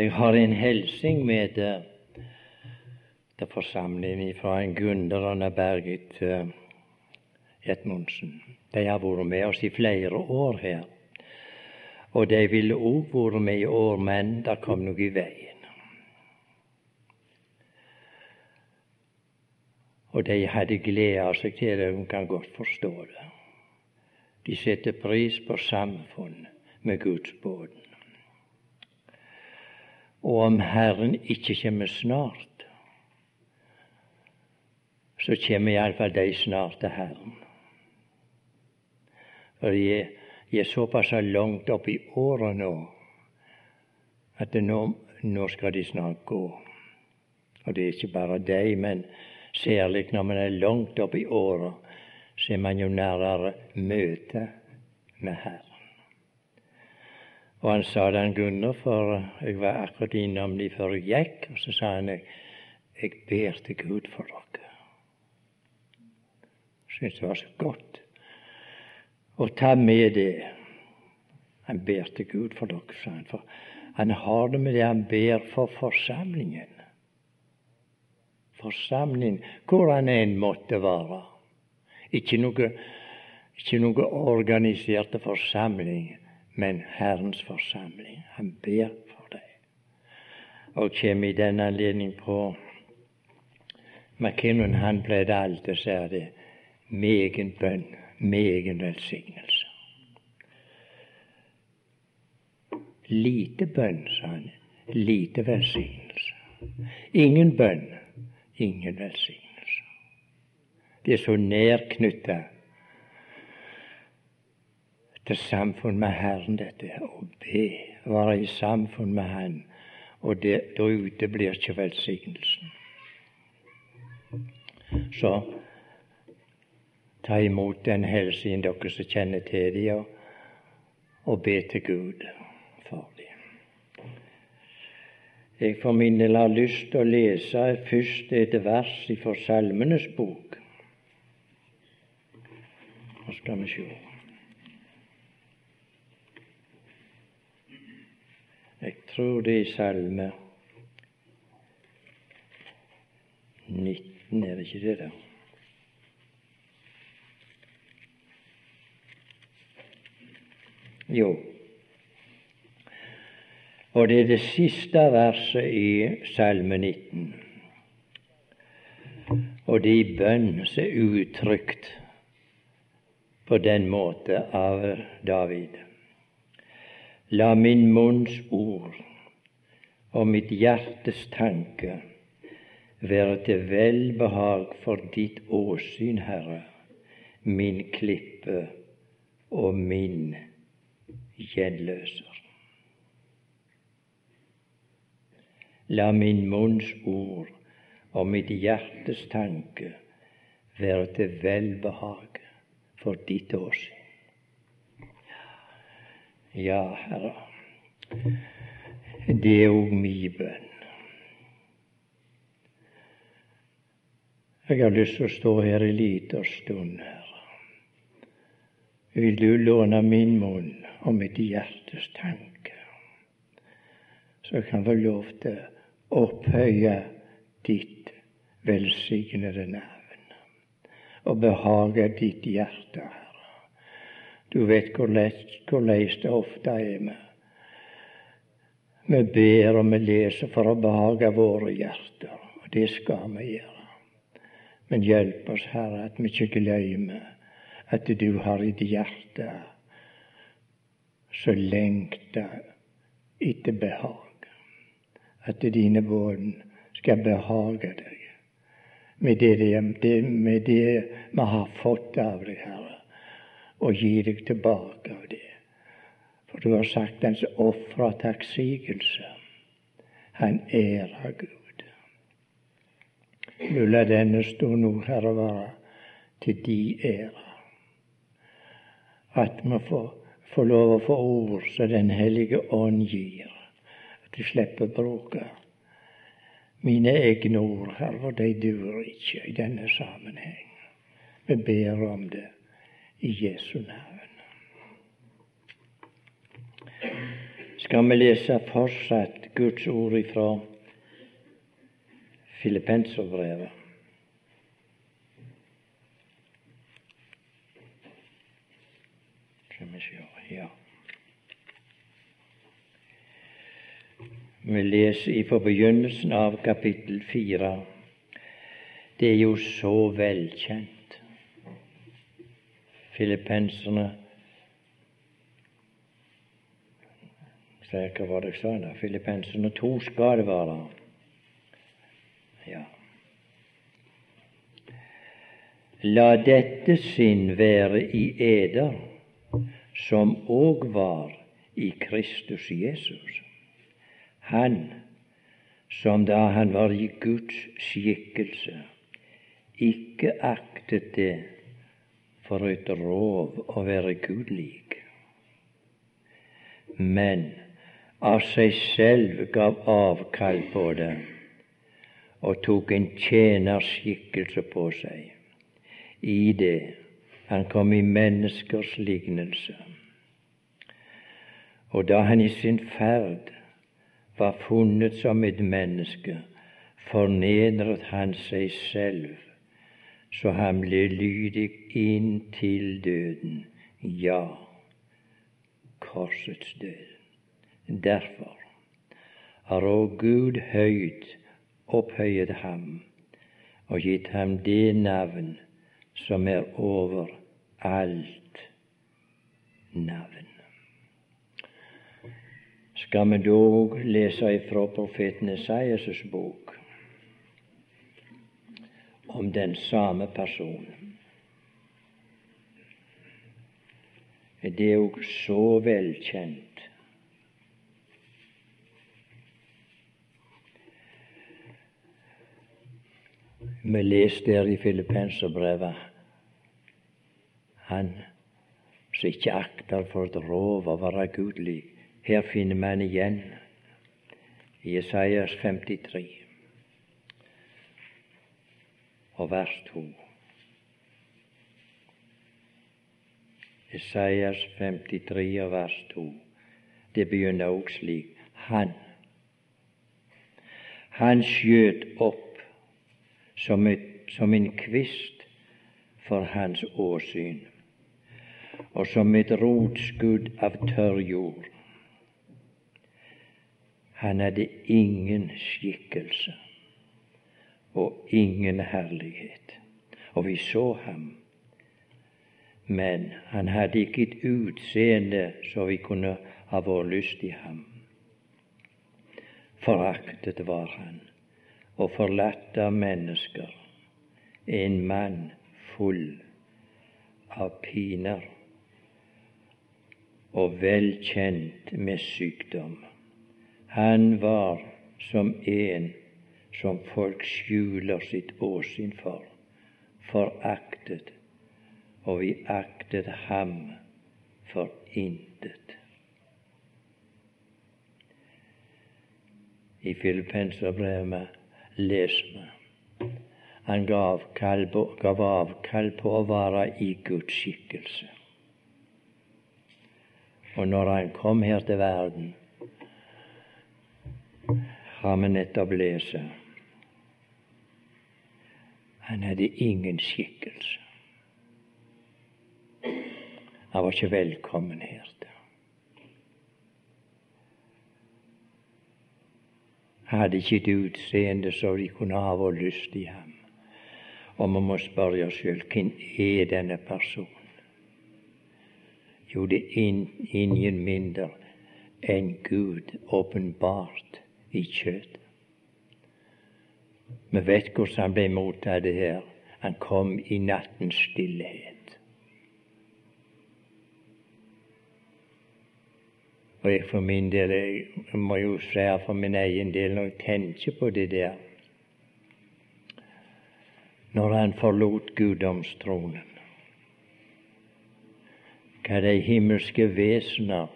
Jeg har en hilsing med uh, til forsamlingen fra en Gunder og Bergit uh, Edmundsen. De har vært med oss i flere år her. Og de ville òg vært med i år, men det kom noe i veien. Og de hadde gleda seg til det, hun kan godt forstå det. De setter pris på samfunn med Guds båten. Og om Herren ikke kommer snart, så kommer iallfall de snart til Herren. For jeg, er, såpass langt opp i åra nå at nå, nå, skal de snart gå. Og det er ikke bare de, men særlig når man er langt opp i åra, så er man jo nærmere møtet med Herren. Og han sa det han Gunnar, for jeg var akkurat innom de før jeg gikk, og så sa han jeg, jeg ber til Gud for dere. Syntes det var så godt å ta med det. Han ber til Gud for dere, sa han. For han har det med det han ber for forsamlingen. Forsamlingen, hvor han enn måtte være. Ikke noe, ikke noe organiserte forsamling, men Herrens forsamling. Han ber for deg. Og kommer i den anledning på McKinnon, han pleide alltid å si det med egen bønn med egen velsignelse. Lite bønn, sa han, lite velsignelse. Ingen bønn, ingen velsignelse. Det er så nærknytta til samfunn med Herren, dette å be, være i samfunn med Han. Og det, da uteblir ikke velsignelsen. Så ta imot den hilsen dere som kjenner til dem, og, og be til Gud for dem. Jeg for min del har lyst til å lese først et vers fra Salmenes bok. Nå skal vi se. Jeg tror det er Salme 19, er det ikke det? da? Jo, og det er det siste verset i Salme 19. Og det er bønn som er uttrykt på den måte av David. La min munns ord og mitt hjertes tanke være til velbehag for ditt åsyn, Herre, min klippe og min gjenløser. La min munns ord og mitt hjertes tanke være til velbehag for ditt åsyn. Ja, Herre, det er òg mi bønn. Jeg har lyst til å stå her en liten stund, Herre. Vil du låne min munn og mitt hjertes tanke. Så jeg kan få lov til å opphøye ditt velsignede navn og behage ditt hjerte. Du vet hvordan det ofte er med. Vi ber og vi leser for å behage våre hjerter, og det skal vi gjøre. Men hjelp oss, Herre, at vi ikke glemmer at du har ditt hjerte så lengta etter behag. At dine bånd skal behage deg med det, det, med det vi har fått av deg, Herre, og gi deg tilbake av det. For du har sagt den som ofrer takksigelse, han ærer Gud. La denne stund nå, Herre, være til de ære. At vi får får lov å få ord som Den hellige ånd gir. At du slipper å bruke mine egne ord, Herre, de duer ikke i denne sammenheng. Vi ber om det i Jesu navn. skal vi lese fortsatt Guds ord ifra Filippenserbrevet. Vi leser ifra begynnelsen av kapittel fire. Det er jo så velkjent. Filippenserne Hva var sa da? Filippenserne to skal det være. Ja. La dette sinn være i eder, som òg var i Kristus Jesus. Han som da han var i Guds skikkelse, ikke aktet det for et rov å være Gud lik, men av seg selv gav avkall på det og tok en tjenerskikkelse på seg. I det han kom i menneskers lignelse. Og da han i sin ferd var funnet som et menneske, fornedret han seg selv, så han ble lydig inn til døden, ja, korsets død. Derfor har òg Gud høyt opphøyet ham og gitt ham det navn som er over alt navn. Skal vi dog lese ifra profeten Esaias' bok om den samme personen. Det er òg så velkjent Vi leser der i Filippenserbrevet han som ikke akter for et rov å være gudlig. Her finner man igjen i Isaias 53 og vers 2. Isaias 53 og vers 2. Det begynner også slik. Han han skjøt opp som, et, som en kvist for hans åsyn, og som et rotskudd av tørr jord. Han hadde ingen skikkelse og ingen herlighet, og vi så ham. Men han hadde ikke et utseende så vi kunne ha vår lyst i ham. Foraktet var han og forlatt av mennesker, en mann full av piner og velkjent med sykdom. Han var som en som folk skjuler sitt åsyn for, foraktet, og vi aktet ham for intet. I Filippenserbrevet leser vi. Han gav, gav avkall på å være i Guds skikkelse. Og når han kom her til verden, har vi nettopp lest Han hadde ingen skikkelse. Han var ikke velkommen her. hadde ikke et utseende så de kunne ha vår lyst i ham. Og vi må spørre oss sjøl hvem er denne personen? Jo, det er ingen mindre enn Gud åpenbart i kjøtt. Vi vet hvordan han ble mottatt her. Han kom i nattens stillhet. Og jeg for min del jeg må jo si for min egen del når jeg tenker på det der Når han forlot guddomstronen, hva de himmelske vesener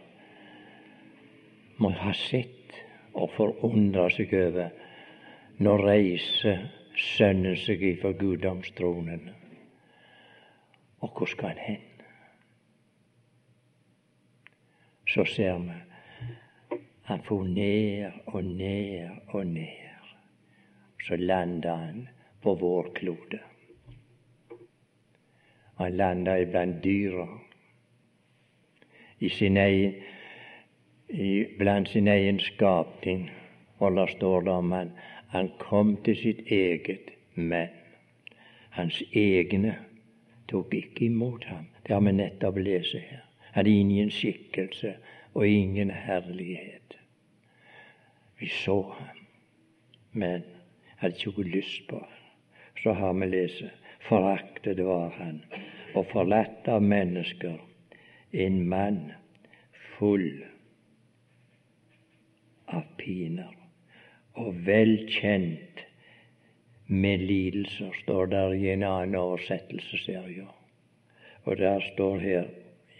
må ha sett og forundra seg over når reiser Sønnen seg ifra guddomstronen. Og hvor skal han hen? så ser vi Han for ned og ned og ned. Så landa han på vår klode. Han landa iblant dyra. I sin egen, blant sin egen skapning. Og der står det om han, han kom til sitt eget, men hans egne tok ikke imot ham. Det har vi nettopp lest her. Han Hadde ingen skikkelse og ingen herlighet. Vi så ham, men hadde ikke lyst på ham. Så har vi lest foraktet var han, og forlatt av mennesker, en mann full av piner, og velkjent med lidelser, står der i en annen oversettelse, ser jeg. Og der står her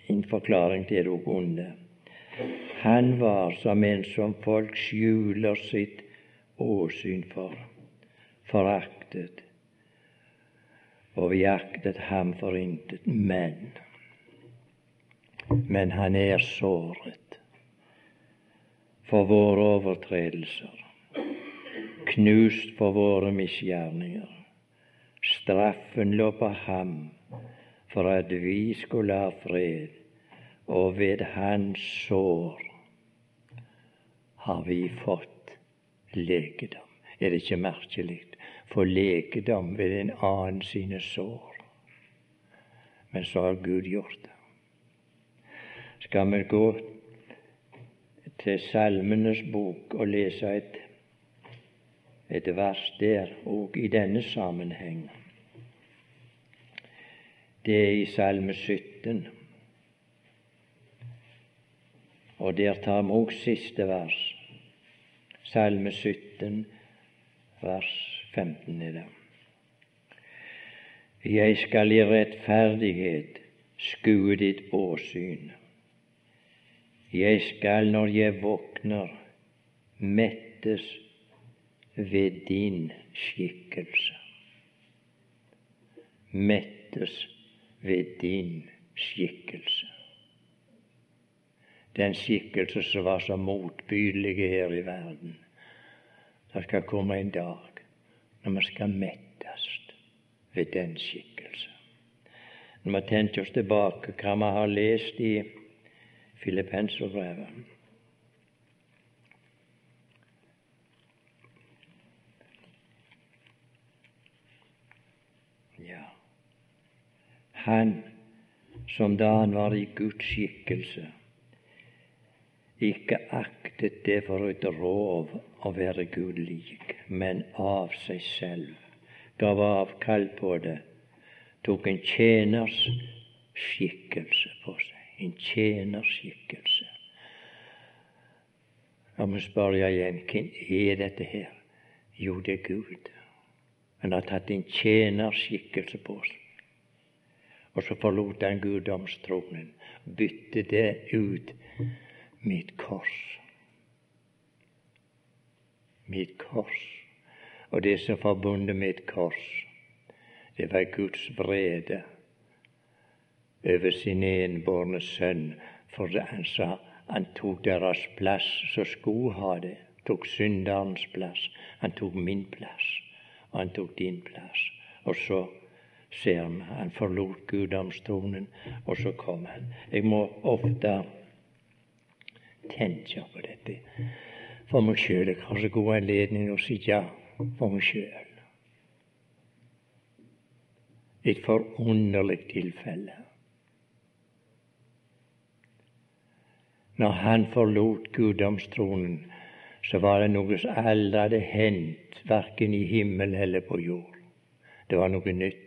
en forklaring til det onde. Han var som en som folk skjuler sitt åsyn for, foraktet, og vi aktet ham for intet. Men, men han er såret for våre overtredelser, knust for våre misgjerninger. Straffen lå på ham for at vi skulle ha fred, og ved hans sår har vi fått legedom. Er det ikke merkelig? Få legedom ved en annen sine sår. Men så har Gud gjort det. Skal vi gå til Salmenes bok og lese et, et vers der òg i denne sammenheng? Det er i Salme 17. Og der tar vi òg siste vers. Salme 17, vers 15 er det. Jeg skal i rettferdighet skue ditt åsyn. Jeg skal, når jeg våkner, mettes ved din skikkelse. Mettes ved din skikkelse. Den skikkelse som var så motbydelig her i verden. Det skal komme en dag når vi skal mettes ved den skikkelse. Når vi tenker oss tilbake hva vi har lest i Filippenserbrevet han som da han var i Guds skikkelse, ikke aktet det for et rov å være Gud lik, men av seg selv, gav avkall på det, tok en tjeners skikkelse på seg. En tjenerskikkelse. Og vi spør jeg igjen hvem er dette her? Jo, det er Gud. Han har tatt en tjeners skikkelse på seg. Og så forlot han guddomstronen, bytte det ut mitt kors. Mitt kors. Og det som forbundet et kors, det var Guds vrede over sin enbårne sønn, for han sa han tok deres plass, så skulle ha det. Tok synderens plass. Han tok min plass, og han tok din plass. Og så ser vi. Han forlot guddomstronen, og så kom han. Jeg må ofte tenke på dette for meg sjøl. Jeg har så god anledning å sitte for meg sjøl. Et forunderlig tilfelle. Når han forlot guddomstronen, så var det noe som aldri hadde hendt, verken i himmel eller på jord. Det var noe nytt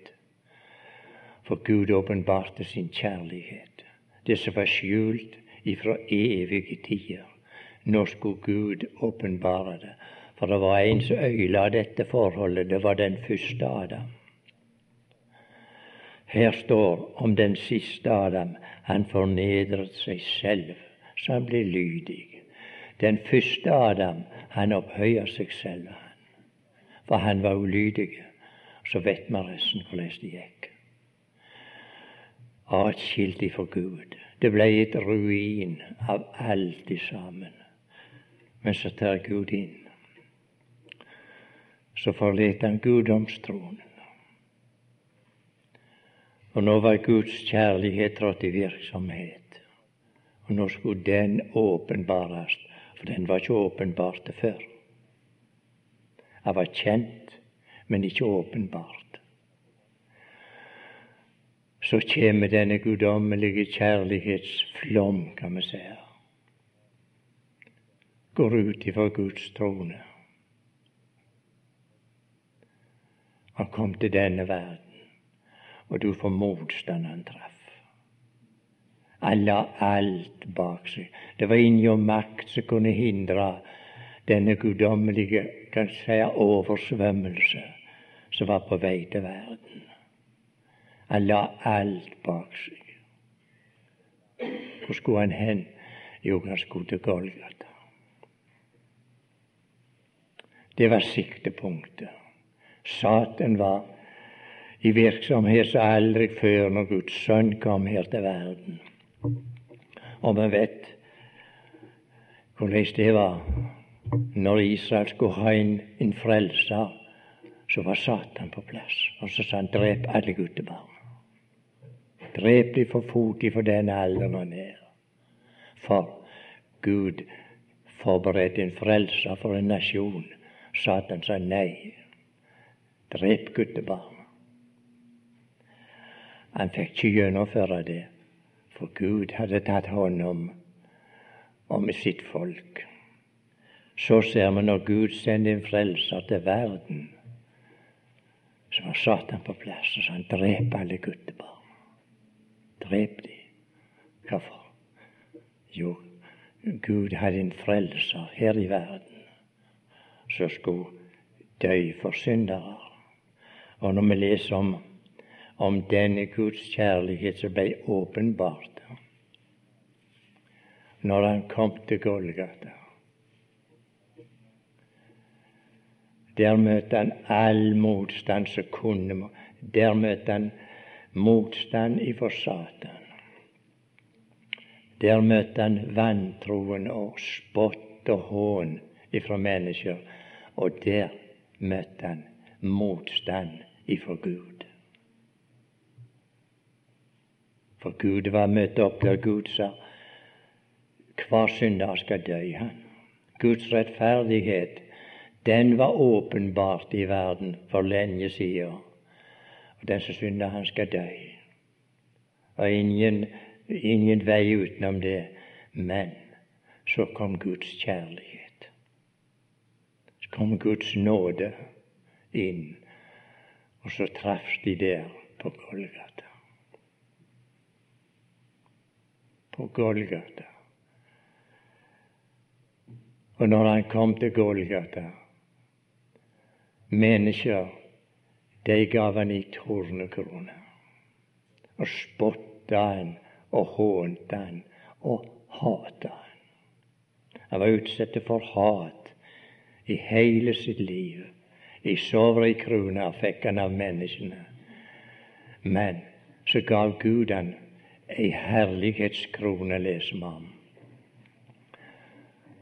for Gud åpenbarte sin kjærlighet. Det som var skjult ifra evige tider. Nå skulle Gud åpenbare det. For det var en som øyla dette forholdet. Det var den første Adam. Her står om den siste Adam. Han fornedret seg selv, så han ble lydig. Den første Adam, han opphøya seg selv, for han var ulydig. Så vet vi resten hvordan det gikk atskilt ifra Gud. Det ble et ruin av alt i sammen. Men så tar Gud inn. Så forlot han guddomstronen. Og nå var Guds kjærlighet trådt i virksomhet. Og nå skulle den åpenbares, for den var ikke åpenbart før. Den var kjent, men ikke åpenbart. Så kommer denne guddommelige kjærlighetsflom, kan vi si, går ut ifra Guds trone. Han kom til denne verden og du får motstand han traff. Han la alt bak seg. Det var ingen makt som kunne hindre denne guddommelige kan si, oversvømmelse som var på vei til verden. Han la alt bak seg. Hvor skulle han hen? Jo, han skulle til Golgata. Det var siktepunktet. Satan var i virksomhet som aldri før når Guds sønn kom her til verden. Og vi vet hvordan det var når Israel skulle ha en, en frelser. Så var Satan på plass, og så sa han drep alle guttebarn. Drep de for fot for den alderen han er. For Gud forberedte en frelser for en nasjon. Satan sa nei. Drep guttebarn. Han fikk ikke gjennomføre det, for Gud hadde tatt hånd om, om sitt folk. Så ser vi når Gud sender en frelser til verden, så var Satan på plass, og sa han drep alle guttebarn. Drep de. Hvorfor? Jo, Gud hadde en frelser her i verden som skulle dø for syndere. Og når vi leser om om denne Guds kjærlighet som ble åpenbart når han kom til Golgata. Der møtte han all motstand som kunne Der møtte han motstand ifra Satan. Der møtte han vantroen og spott og hån ifra mennesker. Og der møtte han motstand ifra Gud. For Gud var møtt opp der Gud sa hver synder skal dø, han. Guds rettferdighet, den var åpenbart i verden for lenge siden. Og den som synder, han skal dø. Og ingen, ingen vei utenom det. Men så kom Guds kjærlighet. Så kom Guds nåde inn, og så traff de der på Golgata. på Golgata. Og når han kom til Golgata, mennesker, de gav han i tornekrone. Og spotta han og hånte han og hata han. Han var utsatt for hat i hele sitt liv. I sovre i krona fikk han av menneskene. Men så gav Gud han ei herlighetskrone, leser vi om.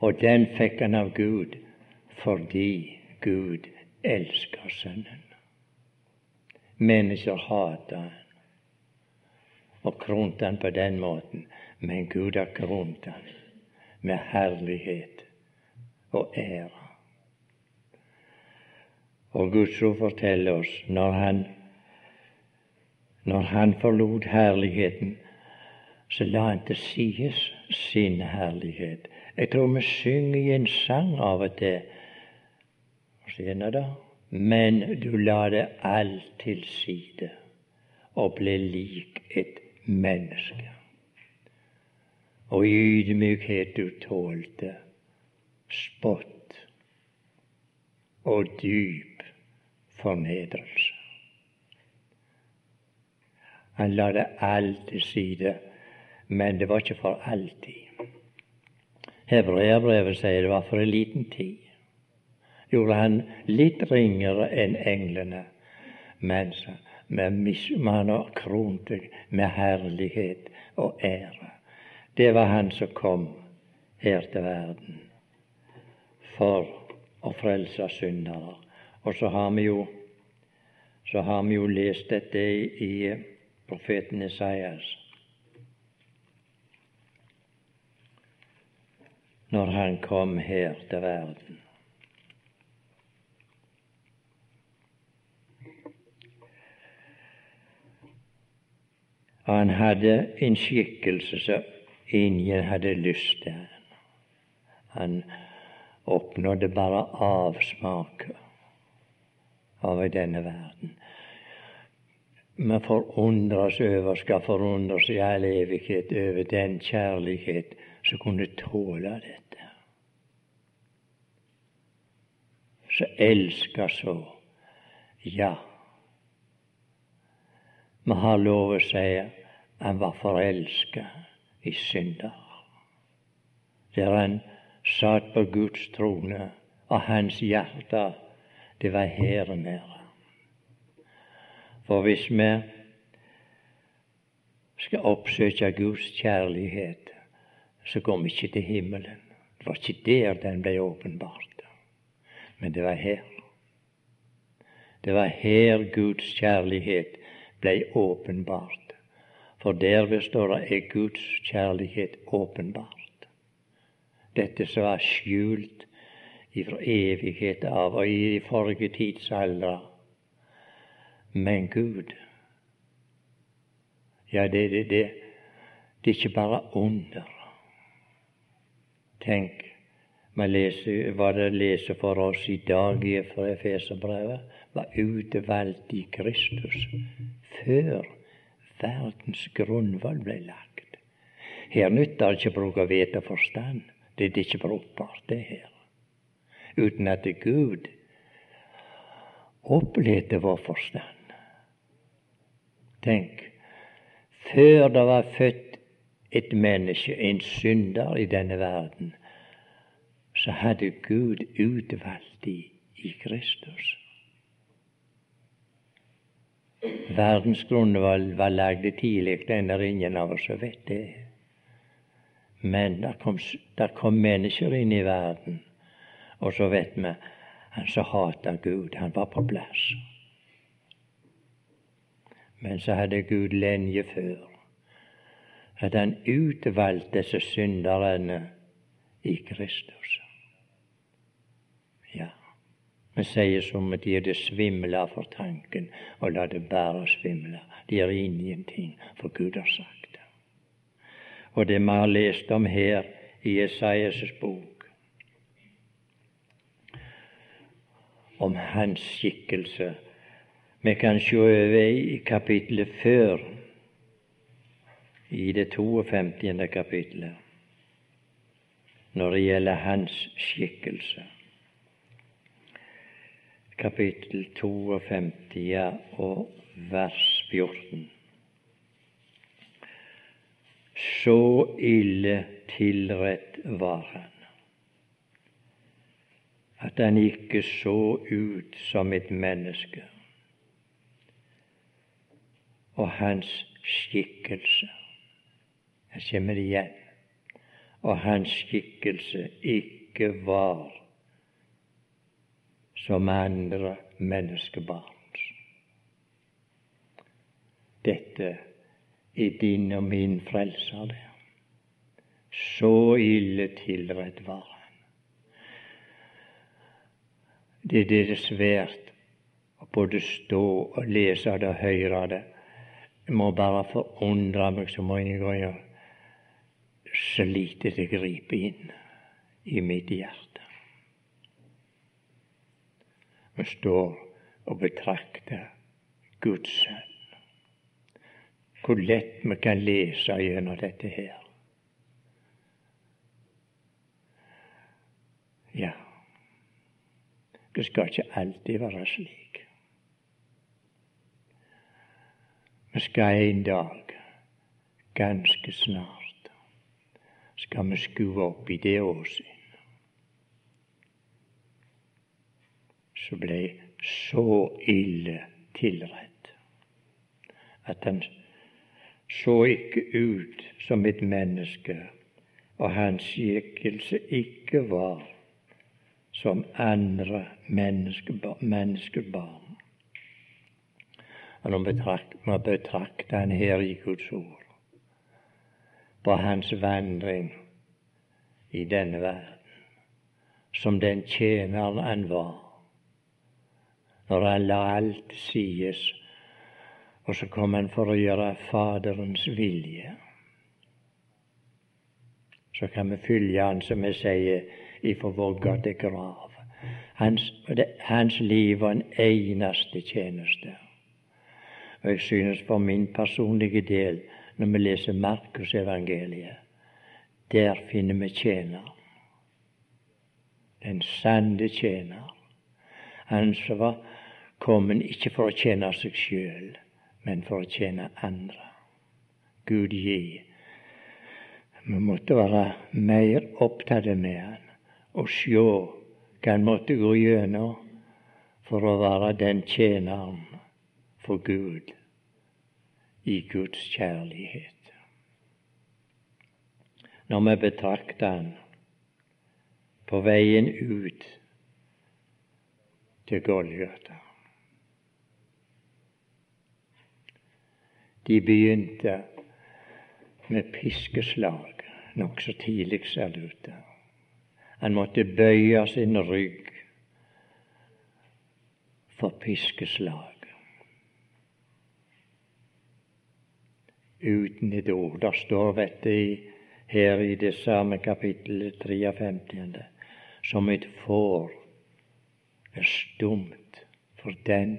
Og den fikk han av Gud fordi Gud elsker Sønnen. Mennesker hata han og kronte han på den måten, men Gud har kronet han med herlighet og ære. Og Guds ord forteller oss når han, når han forlot herligheten, så la han til side sin herlighet. Jeg tror vi synger i en sang av og til. Senere da. Men du la det alt til side og ble lik et menneske. Og i ydmykhet du tålte spott og dyp fornedrelse. Han la det alt til side men det var ikke for alltid. Hebreabrevet sier det var for en liten tid. Gjorde han litt ringere enn englene, Men, mens han kronte med herlighet og ære. Det var han som kom her til verden. for å frelse syndere. Og så har vi jo, så har vi jo lest dette i, i profeten Isaias. Når han kom her til verden. Han hadde en skikkelse som ingen hadde lyst til. Han oppnådde bare avsmak av denne verden. Vi forundres over, skal forundres i all evighet over den kjærlighet som kunne tåle dette. Som elsker så. Ja, vi har lov å si han var forelsket i synder. Der han satt på Guds trone, og hans hjerte, det var her nede. For hvis vi skal oppsøke Guds kjærlighet, så går vi ikke til himmelen. Det var ikke der den ble åpenbart, men det var her. Det var her Guds kjærlighet blei åpenbart. For derved står det er Guds kjærlighet åpenbart. Dette som var skjult ifra evighet av og i de forrige tidsaldre. Men Gud, ja, det, det, det, det er ikke bare under. Tenk, leser, hva det leser for oss i dag i Efeserbrevet, var utvalgt i Kristus før verdens grunnvoll ble lagt. Her nytter det ikke å bruke vett og forstand. Det er ikke brukbart, det her. Uten at Gud opplevde vår forstand. Tenk, før det var født et menneske, en synder i denne verden, så hadde Gud utvalgt dem i Kristus. Verdensgrunnen var, var lagd tidlig, den er ingen av oss som vet det. Men der kom, der kom mennesker inn i verden, og så vet vi han som hata Gud, han var på plass. Men så hadde Gud lenge før at han utvalgte disse synderne i Kristus. Vi sier som at de er det svimla for tanken, og la det bare svimle. De er ingenting, for Gud har sagt det. Og det vi har lest om her i Esaias' bok, om hans skikkelse Vi kan se over i kapittelet før, i det 52. kapittelet, når det gjelder hans skikkelse kapittel 52 og vers 14. Så ille tilrett var han at han ikke så ut som et menneske, og hans skikkelse Jeg kommer igjen. Og hans skikkelse ikke var som andre menneskebarns. Dette er din og min frelser, det. Så ille tilrett var han. Det er det svært å både stå og lese det og høre det. Jeg må bare forundre meg så mange ganger så lite det griper inn i mitt hjerte. Vi står og betrakter Guds sønn. Hvor lett vi kan lese gjennom dette her. Ja, det skal ikke alltid være slik. Vi skal en dag, ganske snart, skal vi skue opp i det åsynet som ble så ille tilrett at han så ikke ut som et menneske, og hans skikkelse ikke var som andre menneskebarn. Og nå betrakter må betrakte han her i Guds ord, på hans vandring i denne verden, som den tjeneren han var, når han la alt til sides, og så kom han for å gjøre Faderens vilje. Så kan vi følge han, som vi sier, ifra vogga til grav. Hans, hans liv var en eneste tjeneste. Og jeg synes for min personlige del, når vi leser Markusevangeliet, der finner vi tjener. Den sanne tjener. Han som var kommet ikke for å tjene seg sjøl, men for å tjene andre. Gud gi. Vi måtte være mer opptatt med han og sjå hva han måtte gå gjennom for å være den tjeneren for Gud i Guds kjærlighet. Når vi betrakter Han på veien ut til Golgata De begynte med piskeslag nokså tidlig, ser det ut til. Han måtte bøye sin rygg for piskeslag. Uten et ord. Det står dette her i det samme kapittelet 53. Som et får er stumt for den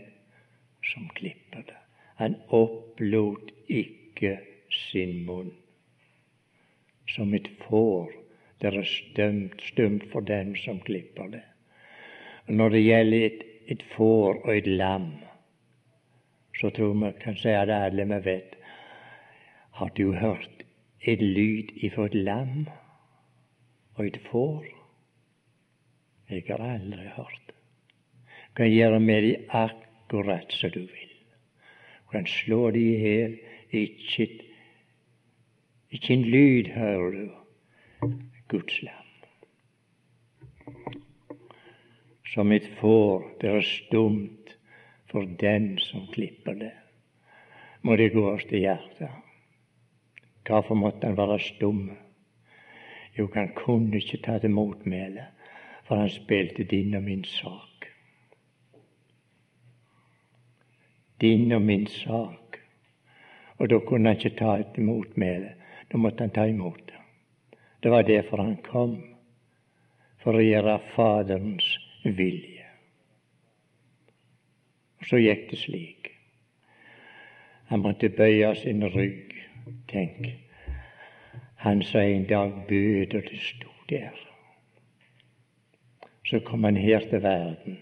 som klipper det. Han opplot ikke sin munn. Som et får det er stumt, stumt for dem som klipper det. Når det gjelder et, et får og et lam, så tror vi kan si at alle vi vet Har du hørt et lyd ifra et lam og et får? Jeg har aldri hørt. Du kan gjøre med dem akkurat som du vil. Du han slår de i hjel. Ikke, ikke en lyd hører du. Guds lam. Som et får det er stumt for den som klipper det. Må det gå oss til hjertet. Hvorfor måtte han være stum? Jo, han kunne ikke ta til motmæle, for han spilte din og min sak. Din og min sak. Og da kunne han ikke ta et motmæle. Da måtte han ta imot det. Det var derfor han kom, for å gjøre Faderens vilje. Og så gikk det slik. Han måtte bøye sin rygg. Tenk, han som en dag bød, og det sto der. Så kom han her til verden.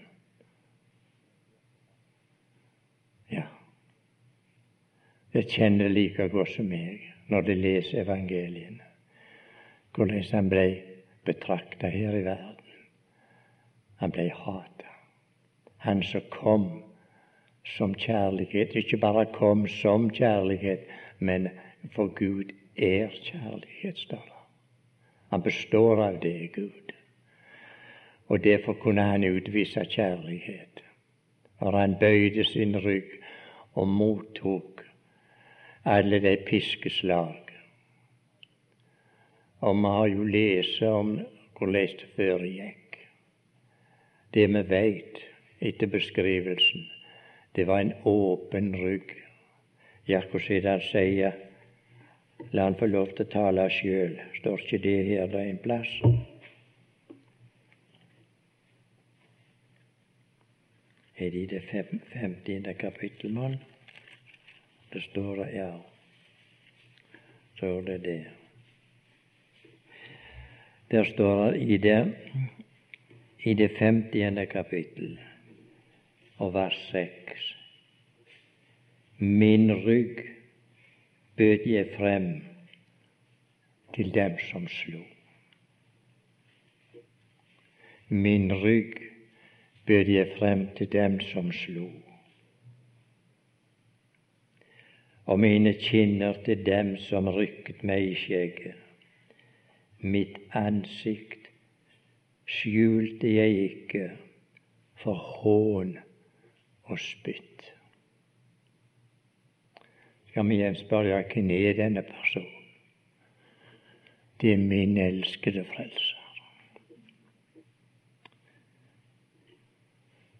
Ja, det kjenner like godt som meg når de leser evangeliene hvordan han ble betrakta her i verden. Han ble hata. Han som kom som kjærlighet, ikke bare kom som kjærlighet, men for Gud er kjærlighet, står. Han består av det, Gud. Og derfor kunne han utvise kjærlighet. Når han bøyde sin rygg og mottok alle de piskeslag og vi har jo lest om hvordan det foregikk. Det vi veit etter beskrivelsen, det var en åpen rygg. Jakob han sier La han få lov til å tale sjøl. Står ikke det her det er en plass? Er det i det femtiende kapittel? Det står det, ja. Så er det det. Der står det i det, i det femtiende kapittel og vers seks Min rygg bød jeg frem til dem som slo. Min rygg bød jeg frem til dem som slo. Og mine kinner til dem som rykket meg i skjegget mitt ansikt skjulte jeg ikke for hån og spytt. Skal vi igjen spørre hvem er denne personen? Det er min elskede frelser.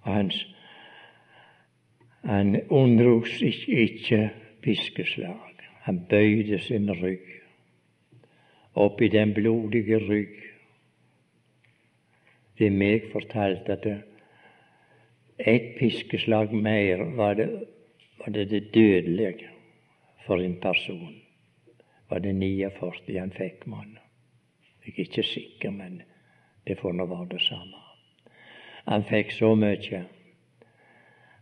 Han, han unndrog seg ikke piskeslag. Han bøyde sin rygg opp i den blodige rygg. Det meg fortalte at ett piskeslag mer var det, var det, det dødelige for en person. Var det 49 han fikk, mann? Jeg er ikke sikker, men det får nå være det samme. Han fikk så mye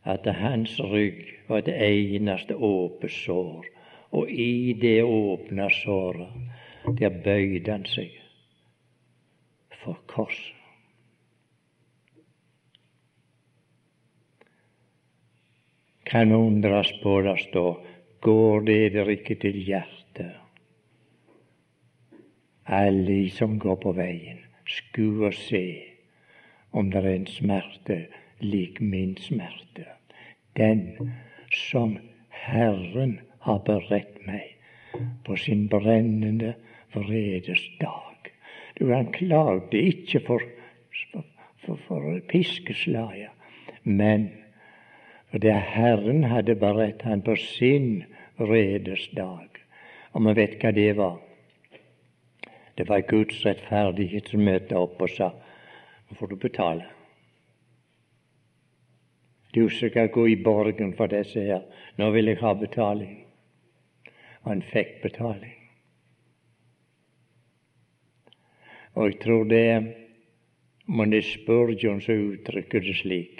at hans rygg var det eneste åpne sår, og i det åpne såret der bøyde han seg for korset. Kan undres på det står går det der ikke til hjertet. Alle som går på veien, sku og se om det er en smerte lik min smerte. Den som Herren har beredt meg på sin brennende vredes dag. Du, han klagde ikke for, for, for piskeslaget, men for det Herren hadde beredt han på sin vredes dag. Og vi vet hva det var. Det var Guds rettferdighet som møtte opp og sa nå får du betale. Du skal gå i borgen for disse her. Nå vil jeg ha betaling. Og han fikk betaling. Og jeg tror det men det Spurgeon som uttrykker det slik.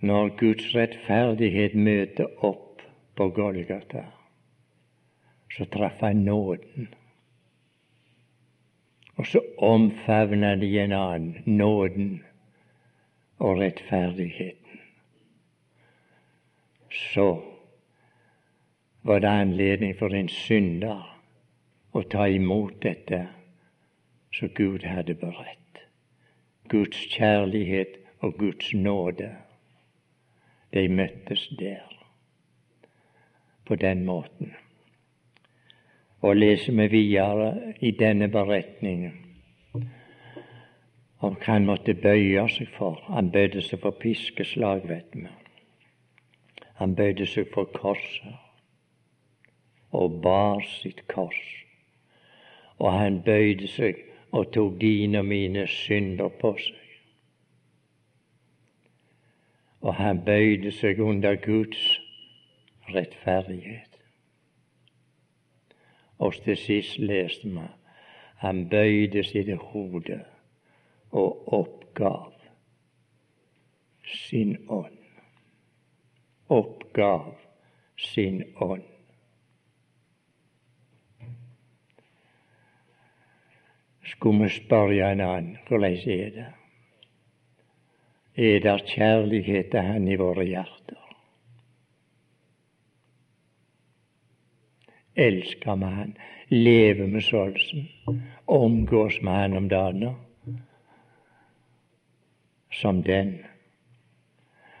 Når Guds rettferdighet møter opp på Golgata, så traff han nåden. Og så omfavner de en annen, nåden og rettferdigheten. Så var det anledning for en synder å ta imot dette som Gud hadde beredt. Guds kjærlighet og Guds nåde, de møttes der på den måten. Og leser vi videre i denne beretningen om hva han måtte bøye seg for. Han bøyde seg for piskeslag, vet vi. Han bøyde seg for korset og bar sitt kors. Og han bøyde seg og tok dine og mine synder på seg. Og han bøyde seg under Guds rettferdighet. Og til sist leste vi han bøyde sitt hode og oppgav sin ånd. Oppgav sin ånd. Skulle vi spørre en annen hvordan er det? Er det kjærlighet til Han i våre hjerter? elsker vi Han, lever med sånn? omgås med Han om dagen som den.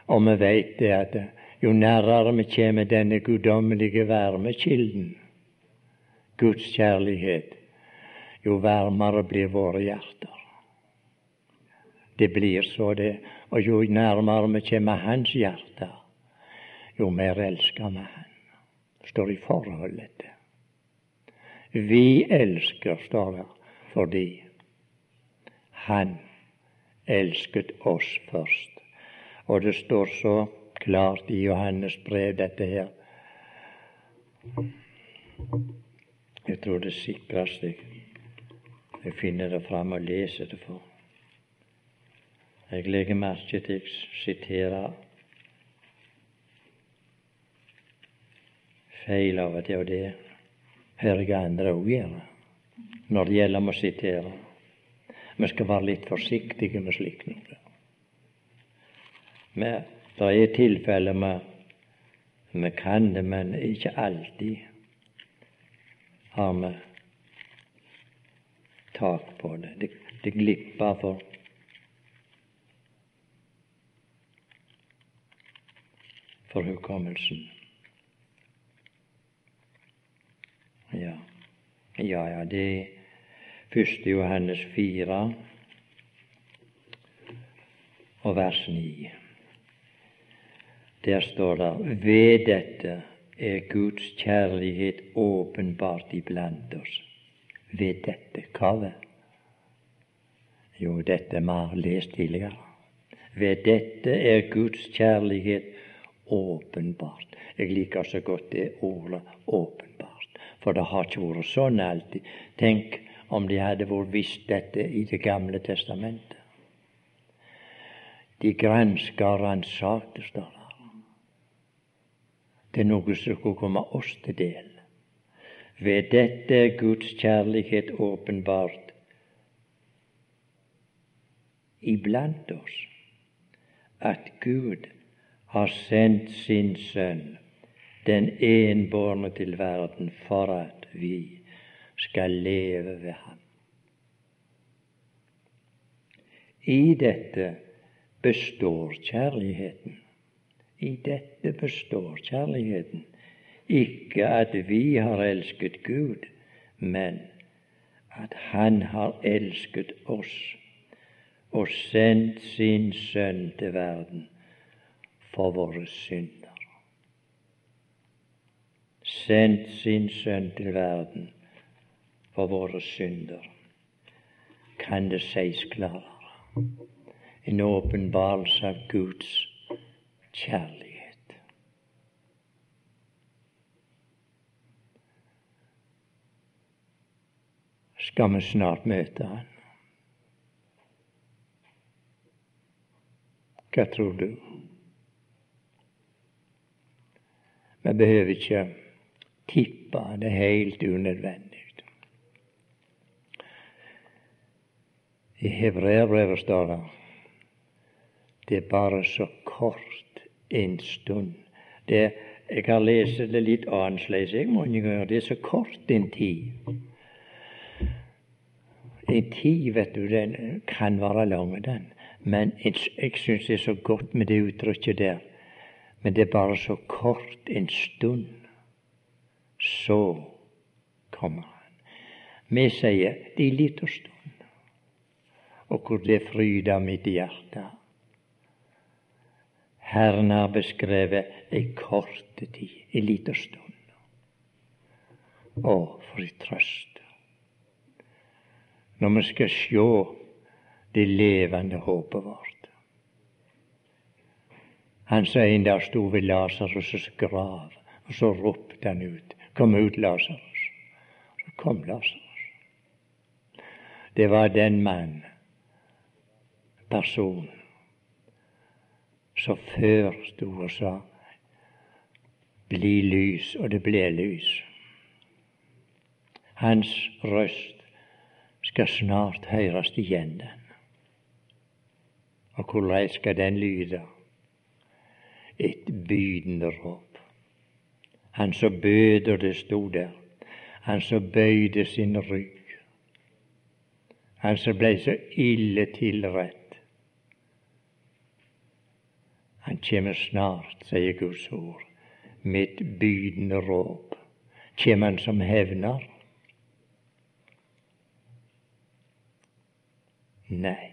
Og vi veit det at jo nærmere vi kommer denne guddommelige varmekilden, Guds kjærlighet, jo varmere blir våre hjerter. Det blir så, det. Og jo nærmere vi kommer Hans hjerte, jo mer elsker vi Han står i forholdet til. Vi elsker, står det, fordi Han elsket oss først. Og det står så klart i Johannes brev, dette her. Jeg tror det sikreste jeg, finner det fram og leser det for. Jeg legger merke til jeg siterer feil av og til, og det hører jeg andre òg gjøre når det gjelder om å sitere. Vi skal være litt forsiktige med slikt noe. Men det er tilfeller med vi kan det, men ikke alltid har vi tak på det. Det Det glipper for for hukommelsen. Ja, ja, ja det er første Johannes 4 og vers 9. Der står det ved dette er Guds kjærlighet åpenbart iblant oss. Ved dette hva vel? Jo, dette vi har lest tidligere. Ved dette er Guds kjærlighet åpenbart. Jeg liker så godt det ordet 'åpenbart', for det har ikke vært sånn alltid. Tenk om de hadde vært visst dette i Det gamle testamentet. De granska og ransakte, står det. Det er noe som skulle komme oss til del. Ved dette er Guds kjærlighet åpenbart iblant oss, at Gud har sendt sin Sønn, den enbårne til verden, for at vi skal leve ved ham. I dette består kjærligheten. I dette består kjærligheten. Ikke at vi har elsket Gud, men at Han har elsket oss og sendt sin Sønn til verden for våre synder. Sendt sin Sønn til verden for våre synder. Kan det sies klarere? En åpenbarelse av Guds kjærlighet. Skal vi snart møte Han? Hva tror du? Vi behøver ikke tippe det er helt unødvendig. I Hebreerbrevet står det det er bare så kort en stund. Det, jeg har lest det litt annerledes mange ganger. Det er så kort en tid. En tid, vet du, den kan være lang, den. Men jeg, jeg syns det er så godt med det uttrykket der men det er bare så kort en stund. Så kommer han. Vi sier det er litt å stund, og hvor det fryder mitt hjerte. Herren har beskrevet ei kort tid, ei lita stund. Å, for ei trøst! Når vi skal sjå det levende håpet vårt. Han sa en dag sto ved Lasarus' grav, og så ropte han ut. Kom ut, Lasarus. Så kom Lasarus. Det var den mann, person, som før sto og sa bli lys, og det ble lys. Hans røst skal snart høres igjen, den. Og hvordan skal den lyde? et bydende råp. Han som bød, og det sto der, han som bøyde sin rygg, han som blei så ille tilrett. Han kjem snart, sier Guds ord, mitt bydende råp. Kjem han som hevner? Nei,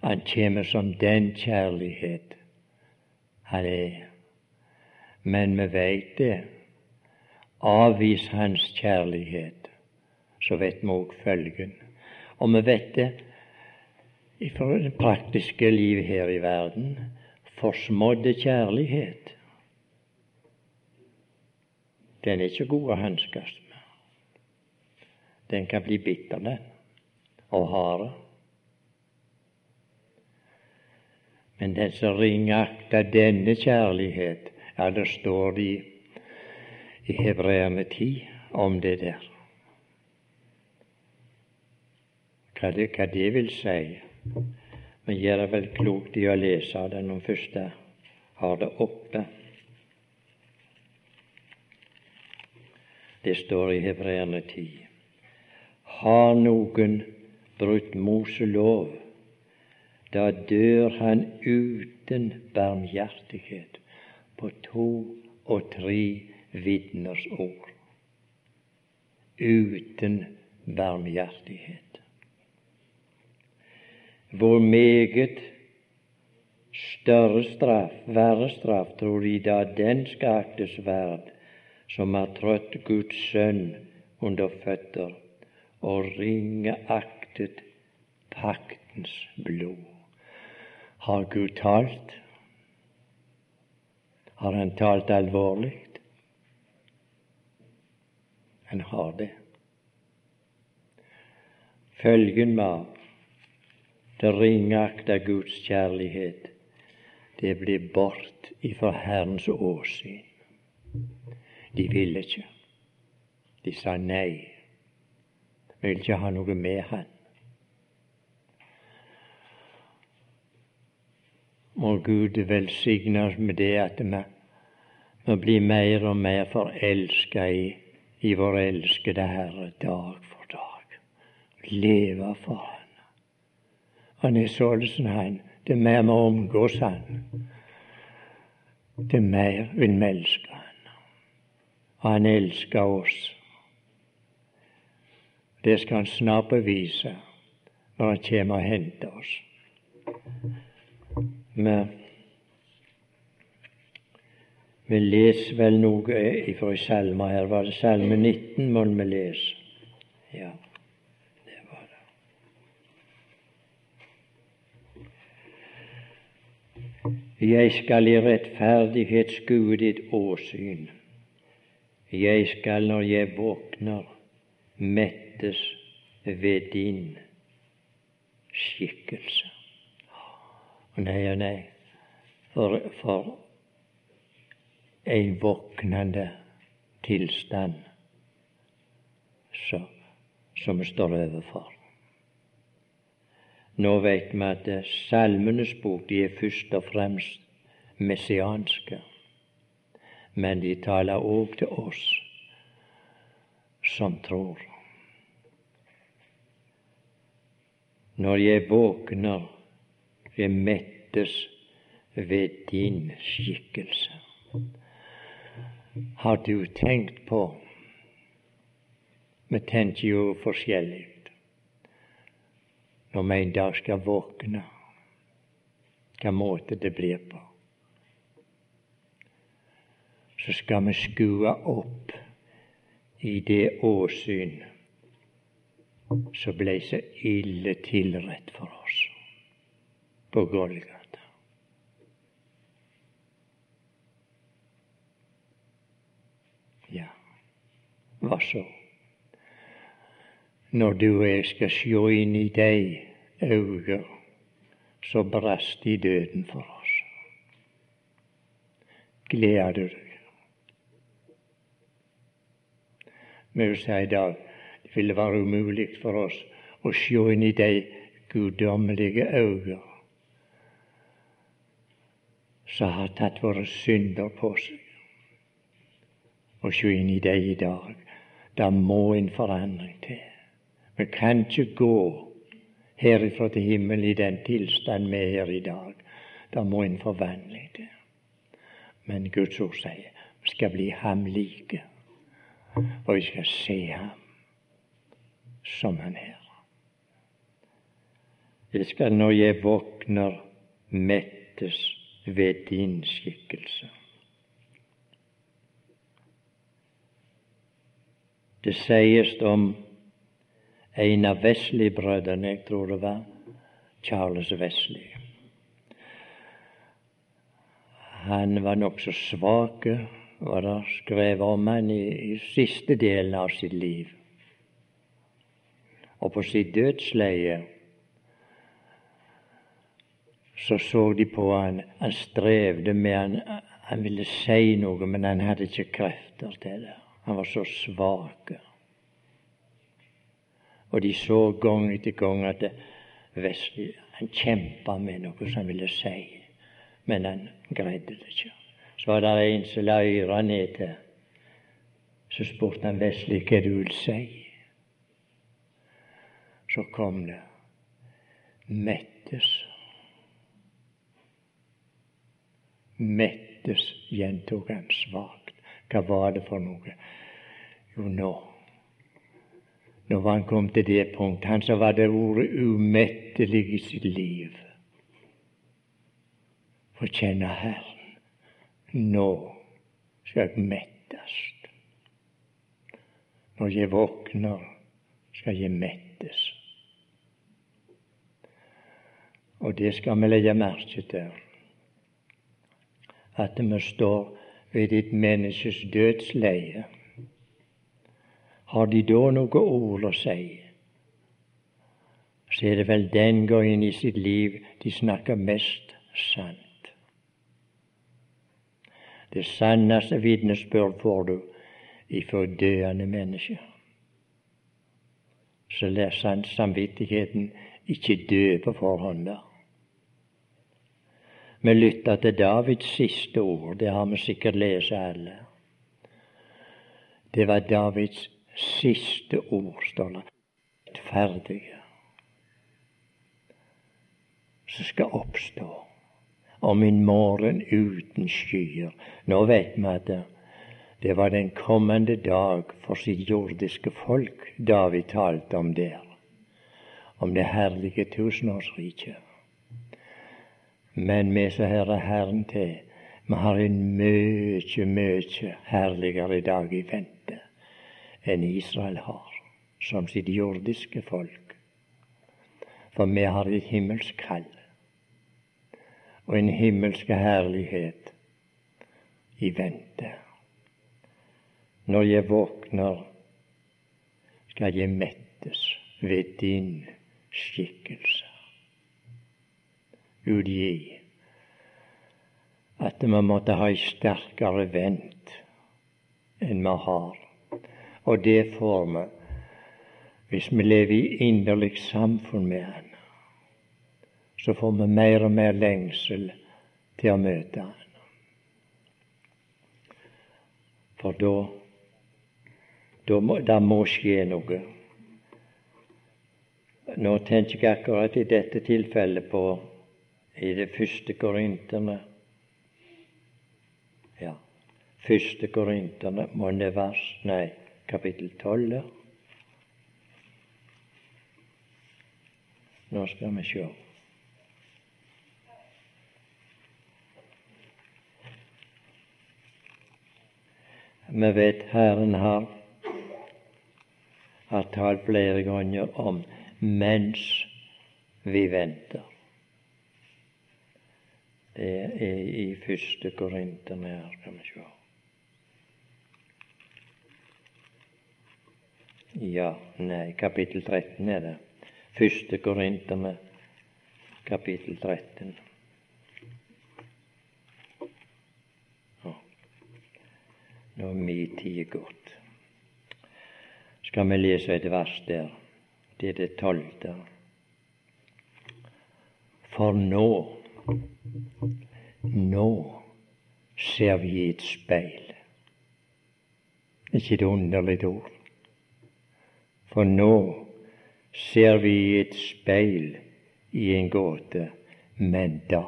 han kjem som den kjærlighet han er. Men vi veit det. Avvis Hans kjærlighet, så vet vi òg følgen. Og vi vet det fra det praktiske liv her i verden. Forsmådde kjærlighet. Den er ikke god å hanskes med. Den kan bli bitter, den, og hard. Men den som ringakter denne kjærlighet, ja, det står det i, i Hebreerne ti om det der. Hva det, hva det vil si. Vi gjør vel klokt i å lese det når først har det oppe. Det står i Hebreerne 10. Har noen brutt Moselov, da dør han uten barmhjertighet på to og tre vitners ord. Uten barmhjertighet. Hvor meget større straff, verre straff, tror de da den skal aktes verd som har trådt Guds sønn under føtter og ringeaktet paktens blod. Har Gud talt? Har Han talt alvorlig? Han har det. Følgen av det ringakta Guds kjærlighet, det blir bort ifra Herrens åsyn. De ville ikke. De sa nei. Vi vil ikke ha noe med han. Må Gud velsigne oss med det at vi må bli mer og mer forelska i, i vår elskede Herre dag for dag. Leve for Han. Han er således Han. Det er mer vi omgås Han, det er mer enn vi elsker Han og han elsker oss. Det skal han snart bevise når han kommer og henter oss. Men vi leser vel noe fra salmer her. Var det salme 19 må vi lese? Ja, det var det. Jeg skal i rettferdighet skue ditt åsyn jeg skal når jeg våkner, mettes ved din skikkelse. Nei og nei, for, for en våknende tilstand som vi står overfor. Nå vet vi at Salmenes bok de er først og fremst messianske men de taler òg til oss som tror. Når jeg våkner, jeg mettes ved din skikkelse. Har du tenkt på Vi tenker jo forskjellig når vi en dag skal våkne, hvilken måte det blir på så skal vi skue opp i det åsyn som ble så ille tilrett for oss på Golgata. Ja, hva så? Når du og jeg skal sjå inn i dei auga så brast i døden for oss. Gleder du deg? Vi vil si i dag det ville være umulig for oss å se inn i dei guddommelige auga som har tatt våre synder på seg, og se inn i dei i dag. Det må en forandring til. Vi kan ikke gå herifra til himmelen i den tilstand vi er her i dag. Det må en forvandling til. Men Guds ord sier vi skal bli ham like og vi skal se ham som han er. Jeg skal når jeg våkner, mettes ved din skikkelse. Det sies om en av Wesley-brødrene, jeg tror det var Charles Wesley. Han var nokså svak var det skrevet om han i, i siste delen av sitt liv. Og på sitt dødsleie så så de på han, han strevde med han, han ville si noe, men han hadde ikke krefter til det. Han var så svak. Og de så gang etter gang at Wesley han kjempa med noe som han ville si, men han greide det ikke. Så var det en som la øra ned til. Så spurte han Vesli hva du vil si. Så kom det mettes. Mettes, gjentok han svakt. Hva var det for noe? Jo, nå Når han kom til det punkt, han som hadde ordet umettelig i sitt liv, få kjenne Herren. Nå skal jeg mettes. Når jeg våkner, skal jeg mettes. Og det skal vi legge merke til, at vi står ved ditt menneskes dødsleie. Har de da noe ord å si, så er det vel den gangen i sitt liv de snakker mest sant. Det sanneste vitnesbyrd får du ifra døende mennesker. Så lar samvittigheten ikke dø på forhånd. Vi lytter til Davids siste ord. Det har vi sikkert lest alle. Det var Davids siste ord, står det. Rettferdige. Som skal oppstå om en morgen uten skyer. Nå vet vi at det, det var den kommende dag for sitt jordiske folk David talte om der. Om det herlige tusenårsriket. Men vi som hører Herren til, vi har en mye, mye herligere dag i vente enn Israel har, som sitt jordiske folk. For vi har et himmelsk kall og en himmelsk herlighet i vente. Når jeg våkner, skal jeg mettes ved din skikkelse Gud gi at vi måtte ha ei sterkere vent enn vi har. Og det får vi hvis vi lever i inderlig samfunn med Han. Så får vi mer og mer lengsel til å møte Han. For da da må, da må skje noe. Nå tenker jeg akkurat i dette tilfellet på i det første Korinterne Ja, første Korinterne, må det vers Nei, kapittel tolv. Nå skal vi sjå. Vi vet Herren har, har talt flere ganger om mens vi venter. Det er i første Korinterne her, skal vi sjå. Ja, nei, kapittel 13 er det. Første Korinterne, kapittel 13. Nå er min tid gått. Skal vi lese et vers der? Det er det tolvte. For nå nå ser vi i et speil. Ikke et underlig ord. For nå ser vi i et speil i en gåte, men da.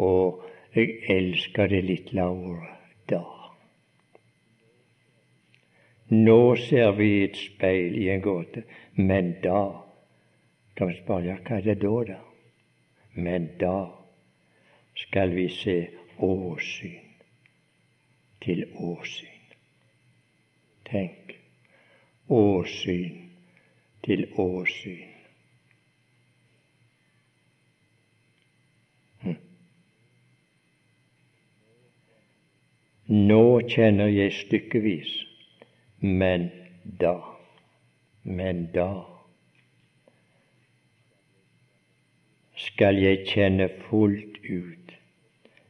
Og jeg elsker det lille ordet da. Nå ser vi i et speil i en gåte, men da. Kan vi spørre ja, hva er det da, da? Men da skal vi se åsyn til åsyn. Tenk åsyn til åsyn. Hm. Nå kjenner jeg stykkevis, men da, men da skal jeg kjenne fullt ut,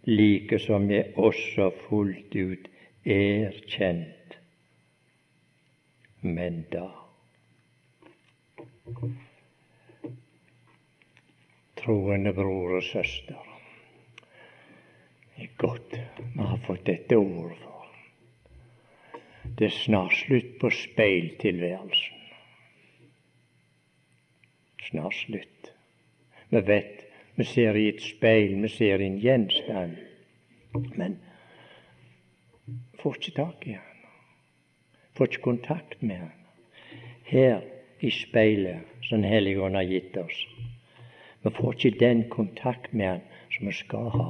like som jeg også fullt ut er kjent. Men da Troende bror og søster, det er godt vi har fått dette ordet for. Det er snart slutt på speiltilværelsen. snart slutt. Vi vet vi ser i et speil, vi ser i en gjenstand, men får ikke tak i han. Ikke kontakt med han. Her i speilet som Helligånden har gitt oss. Vi får ikke den kontakt med han som vi skal ha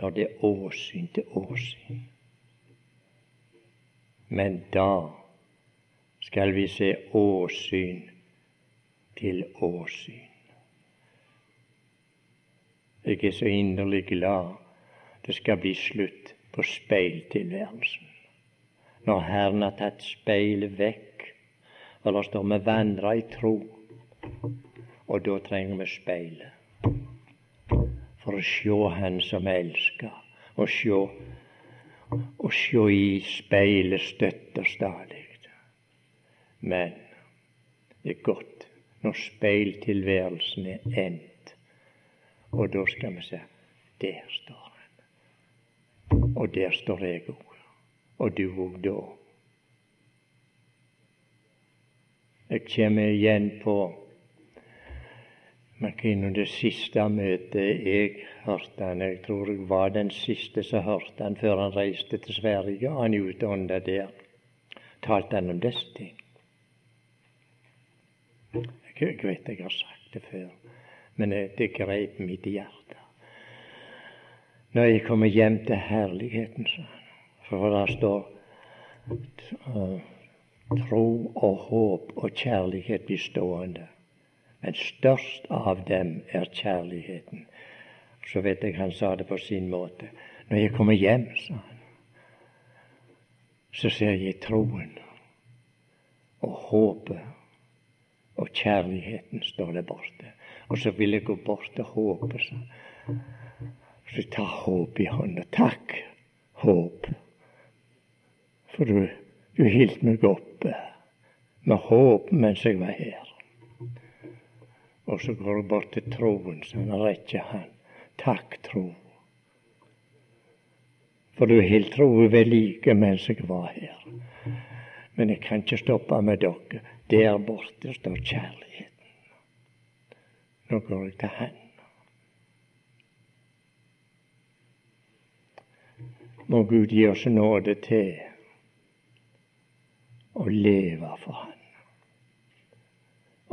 når det er åsyn til åsyn. Men da skal vi se åsyn til åsyn. Jeg er så inderlig glad det skal bli slutt på speiltilværelsen. Når Herren har tatt speilet vekk, det står vi vandrer i tro, og da trenger vi speilet for å sjå Han som elsker, og sjå, og sjå i speilet støtt og stadig. Men det er godt når speiltilværelsen er endt, og da skal vi se der står Han. Og der står jeg òg, og du òg da. Jeg kommer igjen på McKinnon det siste møtet jeg hørte han, jeg tror jeg var den siste som hørte han før han reiste til Sverige, og han utånda der. Talte han om disse ting. Jeg vet jeg har sagt det før, men det grep mitt hjerte. Når jeg kommer hjem til herligheten, sa han, for der står uh, tro og håp og kjærlighet blir stående. Men størst av dem er kjærligheten. Så vet jeg han sa det på sin måte. Når jeg kommer hjem, sa han, så ser jeg troen og håpet og kjærligheten står der borte. Og så vil jeg gå bort til håpet, sa han. Så ta håp i hånda. Takk, håp. For du, du hilt meg oppe med håp mens jeg var her. Og så går det bort til troen, så han rekker han. Takk, tro. For du holdt troen ved like mens jeg var her. Men jeg kan ikke stoppe med dere. Der borte står kjærligheten. Nå går jeg til Han. Må Gud gi oss nåde til å leve for Han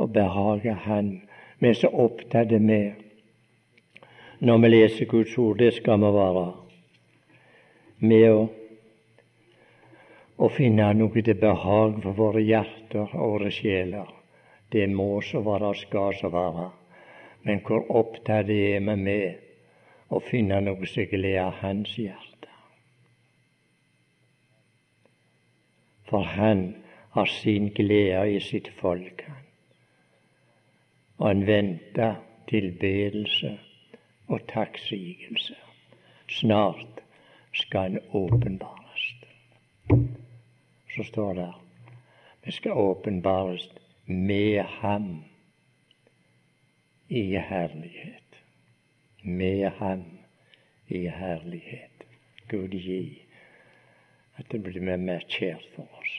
og behage Han vi er så opptatt med når vi leser Guds ord. Det skal vi være. Med å, å finne noe til behag for våre hjerter og våre sjeler. Det må så være og skal så være. Men hvor opptatt er vi med å finne noe som gleder Hans hjerte? For Han har sin glede i sitt folk. Han og en venter tilbedelse og takksigelse. Snart skal en åpenbares. Så står det vi skal åpenbares med ham i herlighet. Med ham i herlighet. Gud gi at det blir mer kjært for oss.